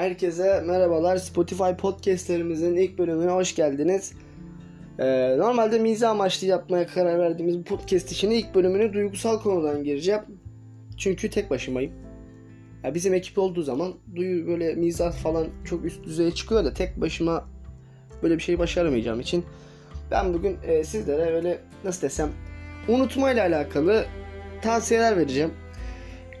Herkese merhabalar. Spotify podcastlerimizin ilk bölümüne hoş geldiniz. Ee, normalde mizah amaçlı yapmaya karar verdiğimiz bu podcast için ilk bölümünü duygusal konudan gireceğim. Çünkü tek başımayım. Ya bizim ekip olduğu zaman duyu böyle mizah falan çok üst düzeye çıkıyor da tek başıma böyle bir şey başaramayacağım için ben bugün e, sizlere böyle nasıl desem unutmayla alakalı tavsiyeler vereceğim.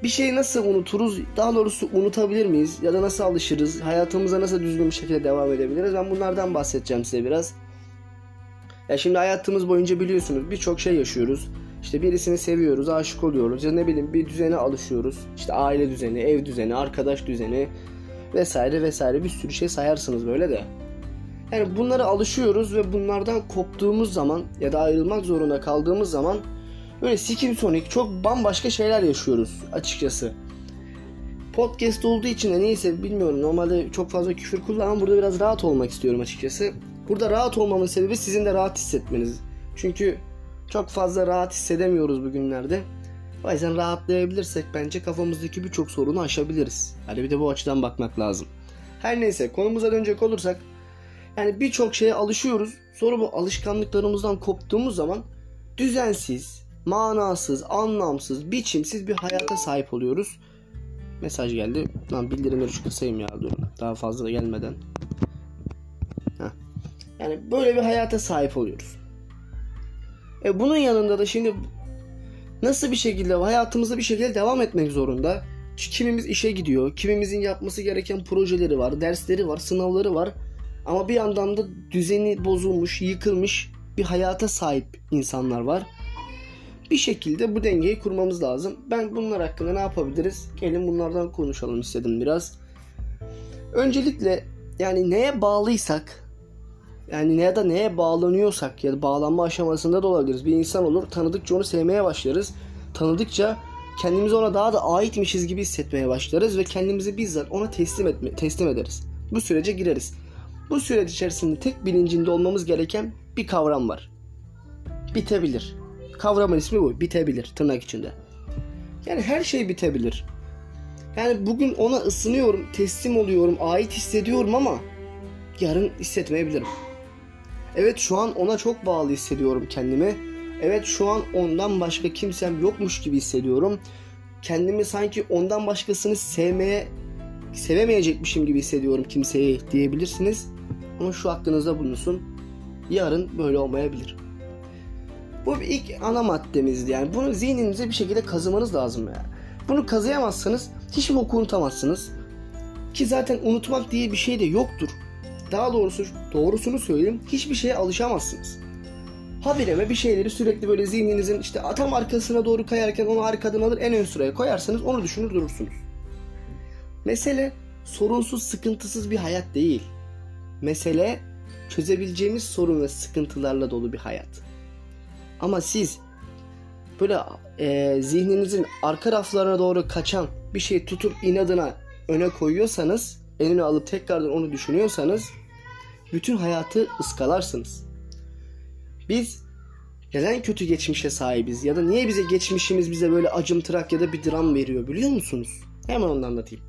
Bir şeyi nasıl unuturuz, daha doğrusu unutabilir miyiz ya da nasıl alışırız, hayatımıza nasıl düzgün bir şekilde devam edebiliriz ben bunlardan bahsedeceğim size biraz. Ya şimdi hayatımız boyunca biliyorsunuz birçok şey yaşıyoruz. İşte birisini seviyoruz, aşık oluyoruz ya ne bileyim bir düzene alışıyoruz. İşte aile düzeni, ev düzeni, arkadaş düzeni vesaire vesaire bir sürü şey sayarsınız böyle de. Yani bunlara alışıyoruz ve bunlardan koptuğumuz zaman ya da ayrılmak zorunda kaldığımız zaman böyle sikim sonik çok bambaşka şeyler yaşıyoruz açıkçası. Podcast olduğu için de neyse bilmiyorum. Normalde çok fazla küfür kullanmam. Burada biraz rahat olmak istiyorum açıkçası. Burada rahat olmamın sebebi sizin de rahat hissetmeniz. Çünkü çok fazla rahat hissedemiyoruz bugünlerde. O yüzden rahatlayabilirsek bence kafamızdaki birçok sorunu aşabiliriz. Hani bir de bu açıdan bakmak lazım. Her neyse konumuza dönecek olursak yani birçok şeye alışıyoruz. Sonra bu alışkanlıklarımızdan koptuğumuz zaman düzensiz, manasız, anlamsız, biçimsiz bir hayata sahip oluyoruz. Mesaj geldi. Lan bildirimleri şu kısayım ya dur. Daha fazla da gelmeden. Heh. Yani böyle bir hayata sahip oluyoruz. E bunun yanında da şimdi nasıl bir şekilde hayatımızda bir şekilde devam etmek zorunda. Kimimiz işe gidiyor, kimimizin yapması gereken projeleri var, dersleri var, sınavları var. Ama bir yandan da düzeni bozulmuş, yıkılmış bir hayata sahip insanlar var. Bir şekilde bu dengeyi kurmamız lazım. Ben bunlar hakkında ne yapabiliriz? Gelin bunlardan konuşalım istedim biraz. Öncelikle yani neye bağlıysak yani ya da neye bağlanıyorsak ya da bağlanma aşamasında da olabiliriz. Bir insan olur tanıdıkça onu sevmeye başlarız. Tanıdıkça kendimizi ona daha da aitmişiz gibi hissetmeye başlarız ve kendimizi bizzat ona teslim etme, teslim ederiz. Bu sürece gireriz. Bu süreç içerisinde tek bilincinde olmamız gereken bir kavram var. Bitebilir. Kavramın ismi bu. Bitebilir tırnak içinde. Yani her şey bitebilir. Yani bugün ona ısınıyorum, teslim oluyorum, ait hissediyorum ama yarın hissetmeyebilirim. Evet şu an ona çok bağlı hissediyorum kendimi. Evet şu an ondan başka kimsem yokmuş gibi hissediyorum. Kendimi sanki ondan başkasını sevmeye sevemeyecekmişim gibi hissediyorum kimseye diyebilirsiniz. Ama şu aklınızda bulunsun. Yarın böyle olmayabilir. Bu ilk ana maddemizdi yani. Bunu zihninize bir şekilde kazımanız lazım yani. Bunu kazıyamazsanız hiçbir boku unutamazsınız. Ki zaten unutmak diye bir şey de yoktur. Daha doğrusu doğrusunu söyleyeyim hiçbir şeye alışamazsınız. Habireme bir şeyleri sürekli böyle zihninizin işte tam arkasına doğru kayarken onu arkadan alır en ön sıraya koyarsanız onu düşünür durursunuz. Mesele sorunsuz sıkıntısız bir hayat değil. Mesele çözebileceğimiz sorun ve sıkıntılarla dolu bir hayat. Ama siz böyle e, zihninizin arka raflarına doğru kaçan bir şey tutup inadına öne koyuyorsanız, eline alıp tekrardan onu düşünüyorsanız bütün hayatı ıskalarsınız. Biz neden kötü geçmişe sahibiz ya da niye bize geçmişimiz bize böyle acımtırak ya da bir dram veriyor biliyor musunuz? Hemen onu anlatayım.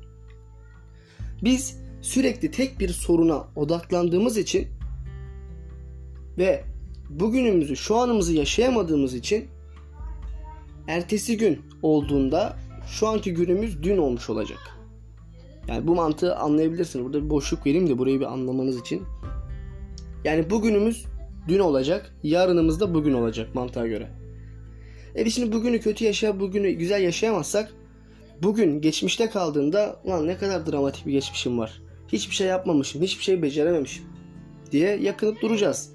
Biz sürekli tek bir soruna odaklandığımız için ve bugünümüzü, şu anımızı yaşayamadığımız için ertesi gün olduğunda şu anki günümüz dün olmuş olacak. Yani bu mantığı anlayabilirsiniz. Burada bir boşluk vereyim de burayı bir anlamanız için. Yani bugünümüz dün olacak, yarınımız da bugün olacak mantığa göre. E şimdi bugünü kötü yaşayıp bugünü güzel yaşayamazsak bugün geçmişte kaldığında lan ne kadar dramatik bir geçmişim var. Hiçbir şey yapmamışım, hiçbir şey becerememişim diye yakınıp duracağız.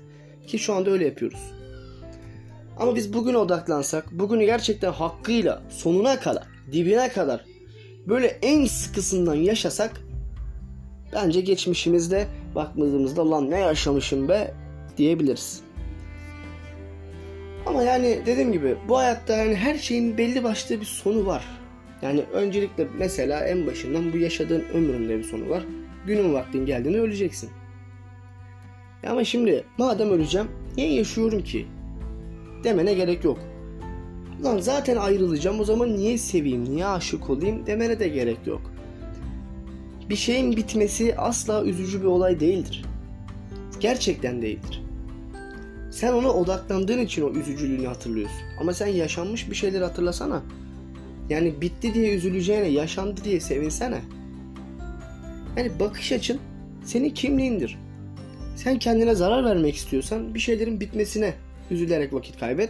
Ki şu anda öyle yapıyoruz. Ama biz bugüne odaklansak, bugünü gerçekten hakkıyla sonuna kadar, dibine kadar böyle en sıkısından yaşasak bence geçmişimizde baktığımızda lan ne yaşamışım be diyebiliriz. Ama yani dediğim gibi bu hayatta yani her şeyin belli başlı bir sonu var. Yani öncelikle mesela en başından bu yaşadığın ömründe bir sonu var. Günün vaktin geldiğinde öleceksin. Ama şimdi madem öleceğim niye yaşıyorum ki? Demene gerek yok. Lan zaten ayrılacağım o zaman niye seveyim, niye aşık olayım demene de gerek yok. bir şeyin bitmesi asla üzücü bir olay değildir. Gerçekten değildir. Sen ona odaklandığın için o üzücülüğünü hatırlıyorsun. Ama sen yaşanmış bir şeyleri hatırlasana. Yani bitti diye üzüleceğine yaşandı diye sevinsene. Yani bakış açın senin kimliğindir. Sen kendine zarar vermek istiyorsan bir şeylerin bitmesine üzülerek vakit kaybet.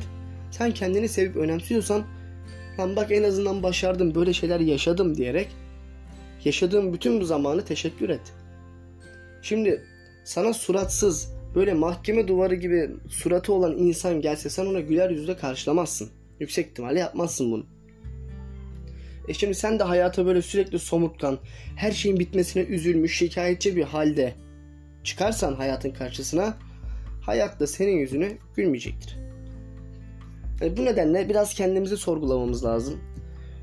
Sen kendini sevip önemsiyorsan lan bak en azından başardım böyle şeyler yaşadım diyerek yaşadığım bütün bu zamanı teşekkür et. Şimdi sana suratsız böyle mahkeme duvarı gibi suratı olan insan gelse sen ona güler yüzle karşılamazsın. Yüksek ihtimalle yapmazsın bunu. E şimdi sen de hayata böyle sürekli somurtkan, her şeyin bitmesine üzülmüş, şikayetçi bir halde çıkarsan hayatın karşısına hayat da senin yüzünü gülmeyecektir. E bu nedenle biraz kendimizi sorgulamamız lazım.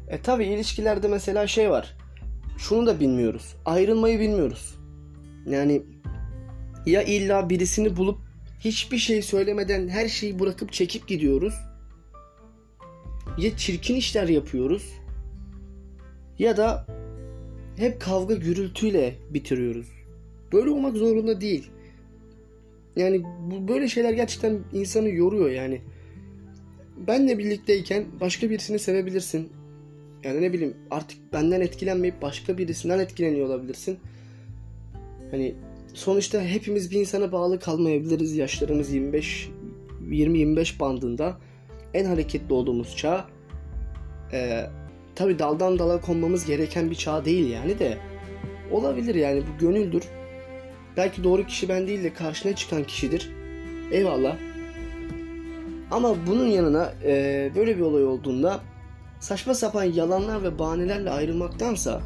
E tabi ilişkilerde mesela şey var. Şunu da bilmiyoruz. Ayrılmayı bilmiyoruz. Yani ya illa birisini bulup hiçbir şey söylemeden her şeyi bırakıp çekip gidiyoruz. Ya çirkin işler yapıyoruz. Ya da hep kavga gürültüyle bitiriyoruz. Böyle olmak zorunda değil. Yani bu böyle şeyler gerçekten insanı yoruyor yani. Benle birlikteyken başka birisini sevebilirsin. Yani ne bileyim artık benden etkilenmeyip başka birisinden etkileniyor olabilirsin. Hani sonuçta hepimiz bir insana bağlı kalmayabiliriz. Yaşlarımız 25 20-25 bandında en hareketli olduğumuz çağ. Ee, tabi daldan dala konmamız gereken bir çağ değil yani de olabilir yani bu gönüldür. Belki doğru kişi ben değil de karşına çıkan kişidir. Eyvallah. Ama bunun yanına e, böyle bir olay olduğunda saçma sapan yalanlar ve bahanelerle ayrılmaktansa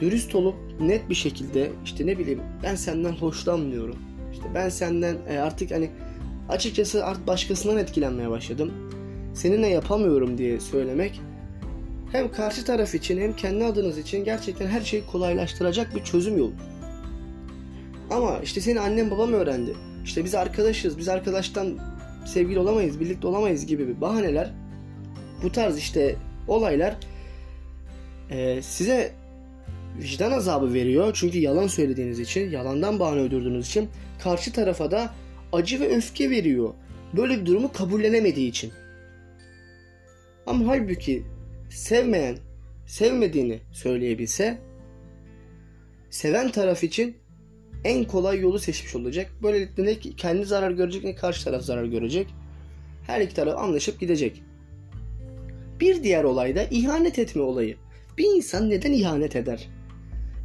dürüst olup net bir şekilde işte ne bileyim ben senden hoşlanmıyorum. İşte ben senden e, artık hani açıkçası artık başkasından etkilenmeye başladım. Seninle yapamıyorum diye söylemek hem karşı taraf için hem kendi adınız için gerçekten her şeyi kolaylaştıracak bir çözüm yolu. Ama işte seni annem babam öğrendi. İşte biz arkadaşız, biz arkadaştan sevgili olamayız, birlikte olamayız gibi bir bahaneler bu tarz işte olaylar e, size vicdan azabı veriyor. Çünkü yalan söylediğiniz için, yalandan bahane uydurduğunuz için karşı tarafa da acı ve öfke veriyor. Böyle bir durumu kabullenemediği için. Ama halbuki sevmeyen, sevmediğini söyleyebilse seven taraf için en kolay yolu seçmiş olacak. Böylelikle ne kendi zarar görecek ne karşı taraf zarar görecek. Her iki taraf anlaşıp gidecek. Bir diğer olay da ihanet etme olayı. Bir insan neden ihanet eder?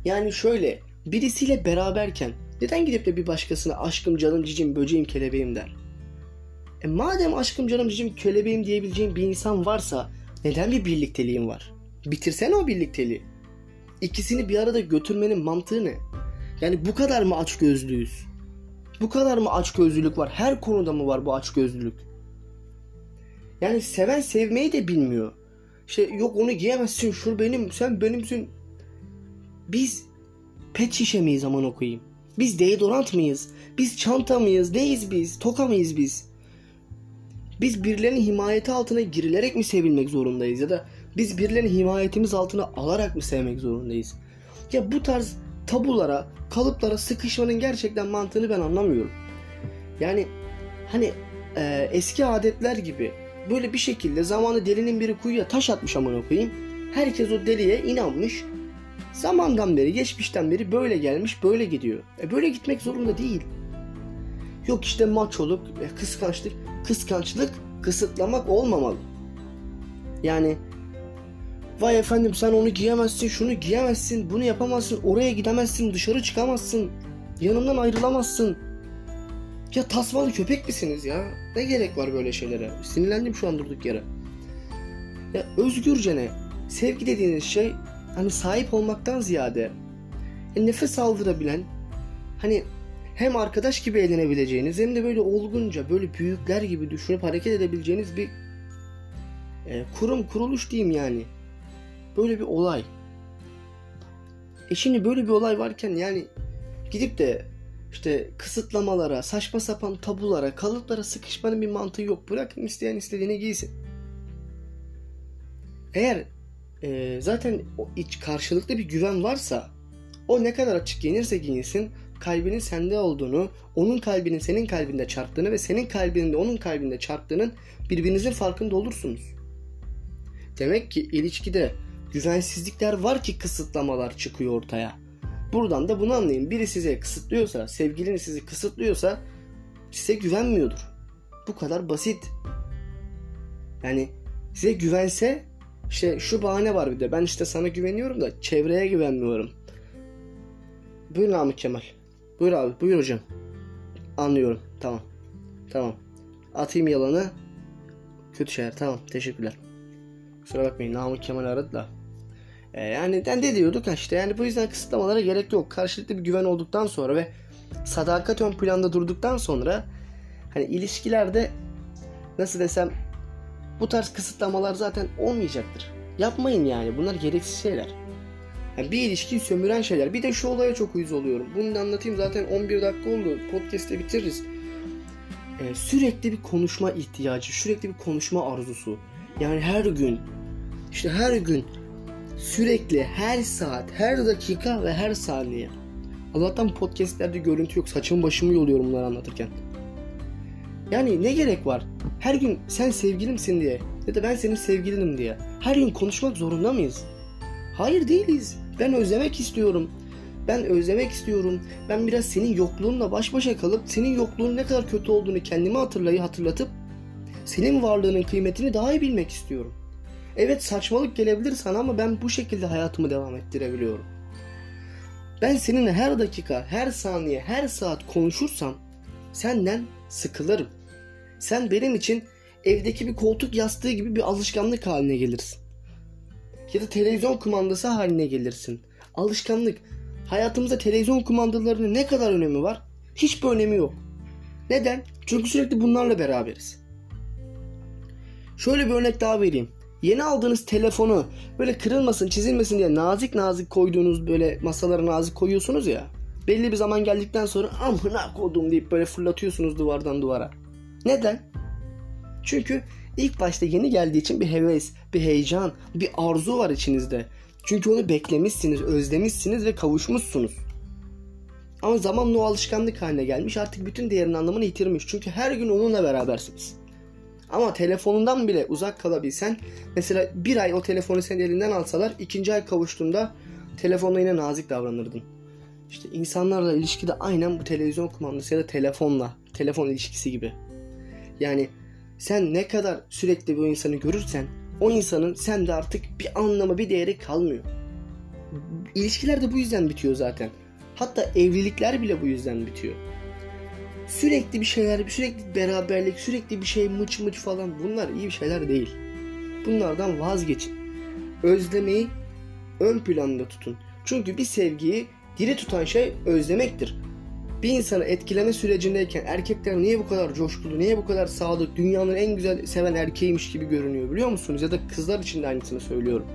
Yani şöyle birisiyle beraberken neden gidip de bir başkasına aşkım canım cicim böceğim kelebeğim der? E madem aşkım canım cicim kelebeğim diyebileceğin bir insan varsa neden bir birlikteliğin var? Bitirsene o birlikteliği. İkisini bir arada götürmenin mantığı ne? Yani bu kadar mı aç gözlüyüz? Bu kadar mı aç gözlülük var? Her konuda mı var bu aç gözlülük? Yani seven sevmeyi de bilmiyor. İşte yok onu giyemezsin, şur benim, sen benimsin. Biz pet şişe miyiz aman okuyayım? Biz deodorant mıyız? Biz çanta mıyız? Neyiz biz? Toka mıyız biz? Biz birilerinin himayeti altına girilerek mi sevilmek zorundayız? Ya da biz birilerinin himayetimiz altına alarak mı sevmek zorundayız? Ya bu tarz tabulara, kalıplara sıkışmanın gerçekten mantığını ben anlamıyorum. Yani hani e, eski adetler gibi böyle bir şekilde zamanı delinin biri kuyuya taş atmış amına koyayım. Herkes o deliye inanmış. Zamandan beri, geçmişten beri böyle gelmiş, böyle gidiyor. E böyle gitmek zorunda değil. Yok işte maçoluk, e, kıskançlık. Kıskançlık kısıtlamak olmamalı. Yani Vay efendim sen onu giyemezsin, şunu giyemezsin, bunu yapamazsın, oraya gidemezsin, dışarı çıkamazsın, yanımdan ayrılamazsın. Ya tasmalı köpek misiniz ya? Ne gerek var böyle şeylere? Sinirlendim şu an durduk yere. Ya özgürcene sevgi dediğiniz şey hani sahip olmaktan ziyade e, nefes aldırabilen hani hem arkadaş gibi eğlenebileceğiniz hem de böyle olgunca böyle büyükler gibi düşünüp hareket edebileceğiniz bir e, kurum kuruluş diyeyim yani. Böyle bir olay. E şimdi böyle bir olay varken yani gidip de işte kısıtlamalara, saçma sapan tabulara, kalıplara sıkışmanın bir mantığı yok. Bırakın isteyen istediğini giysin. Eğer e, zaten o iç karşılıklı bir güven varsa O ne kadar açık giyinirse giyinsin kalbinin sende olduğunu, onun kalbinin senin kalbinde çarptığını ve senin kalbinin de onun kalbinde çarptığının birbirinizin farkında olursunuz. Demek ki ilişkide güvensizlikler var ki kısıtlamalar çıkıyor ortaya. Buradan da bunu anlayın. Biri size kısıtlıyorsa, sevgiliniz sizi kısıtlıyorsa size güvenmiyordur. Bu kadar basit. Yani size güvense işte şu bahane var bir de ben işte sana güveniyorum da çevreye güvenmiyorum. Buyur Namık Kemal. Buyur abi buyur hocam. Anlıyorum tamam. Tamam. Atayım yalanı. Kötü şeyler tamam teşekkürler. Kusura bakmayın Namık Kemal aradı da. Ee, yani de diyorduk işte yani bu yüzden kısıtlamalara gerek yok. Karşılıklı bir güven olduktan sonra ve sadakat ön planda durduktan sonra hani ilişkilerde nasıl desem bu tarz kısıtlamalar zaten olmayacaktır. Yapmayın yani bunlar gereksiz şeyler. Yani bir ilişkiyi sömüren şeyler. Bir de şu olaya çok uyuz oluyorum. Bunu da anlatayım zaten 11 dakika oldu. Podcast'te bitiririz. Ee, sürekli bir konuşma ihtiyacı, sürekli bir konuşma arzusu. Yani her gün, işte her gün, sürekli, her saat, her dakika ve her saniye. Allah'tan podcastlerde görüntü yok. Saçımı başımı yoluyorum bunları anlatırken. Yani ne gerek var? Her gün sen sevgilimsin diye ya da ben senin sevgilinim diye. Her gün konuşmak zorunda mıyız? Hayır değiliz. Ben özlemek istiyorum. Ben özlemek istiyorum. Ben biraz senin yokluğunla baş başa kalıp senin yokluğun ne kadar kötü olduğunu kendime hatırlayı hatırlatıp senin varlığının kıymetini daha iyi bilmek istiyorum. Evet saçmalık gelebilir sana ama ben bu şekilde hayatımı devam ettirebiliyorum. Ben seninle her dakika, her saniye, her saat konuşursam senden sıkılırım. Sen benim için evdeki bir koltuk yastığı gibi bir alışkanlık haline gelirsin. Ya da televizyon kumandası haline gelirsin. Alışkanlık. Hayatımızda televizyon kumandalarının ne kadar önemi var? Hiçbir önemi yok. Neden? Çünkü sürekli bunlarla beraberiz. Şöyle bir örnek daha vereyim. Yeni aldığınız telefonu böyle kırılmasın, çizilmesin diye nazik nazik koyduğunuz böyle masalara nazik koyuyorsunuz ya. Belli bir zaman geldikten sonra amına kodum deyip böyle fırlatıyorsunuz duvardan duvara. Neden? Çünkü ilk başta yeni geldiği için bir heves, bir heyecan, bir arzu var içinizde. Çünkü onu beklemişsiniz, özlemişsiniz ve kavuşmuşsunuz. Ama zamanla o alışkanlık haline gelmiş artık bütün değerin anlamını yitirmiş. Çünkü her gün onunla berabersiniz. Ama telefonundan bile uzak kalabilsen mesela bir ay o telefonu senin elinden alsalar ikinci ay kavuştuğunda telefonla yine nazik davranırdın. İşte insanlarla ilişkide aynen bu televizyon kumandası ya da telefonla, telefon ilişkisi gibi. Yani sen ne kadar sürekli bu insanı görürsen o insanın sende artık bir anlamı bir değeri kalmıyor. İlişkiler de bu yüzden bitiyor zaten. Hatta evlilikler bile bu yüzden bitiyor. Sürekli bir şeyler, sürekli beraberlik, sürekli bir şey mıç mıç falan bunlar iyi şeyler değil. Bunlardan vazgeçin. Özlemeyi ön planda tutun. Çünkü bir sevgiyi diri tutan şey özlemektir bir insanı etkileme sürecindeyken erkekler niye bu kadar coşkulu, niye bu kadar sadık, dünyanın en güzel seven erkeğiymiş gibi görünüyor biliyor musunuz? Ya da kızlar için de aynısını söylüyorum.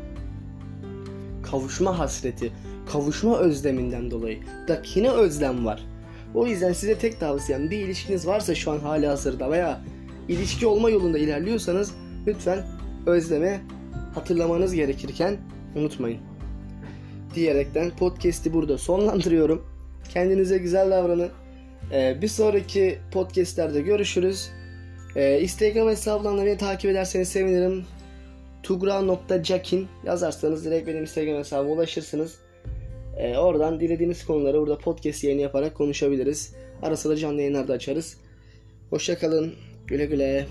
Kavuşma hasreti, kavuşma özleminden dolayı. Bak yine özlem var. O yüzden size tek tavsiyem bir ilişkiniz varsa şu an hali hazırda veya ilişki olma yolunda ilerliyorsanız lütfen özleme hatırlamanız gerekirken unutmayın. Diyerekten podcast'i burada sonlandırıyorum. Kendinize güzel davranın. Ee, bir sonraki podcastlerde görüşürüz. Ee, Instagram hesabından beni takip ederseniz sevinirim. Tugra.jakin yazarsanız direkt benim Instagram hesabıma ulaşırsınız. Ee, oradan dilediğiniz konuları burada podcast yayını yaparak konuşabiliriz. Ara sıra canlı yayınlarda açarız. Hoşçakalın. Güle güle.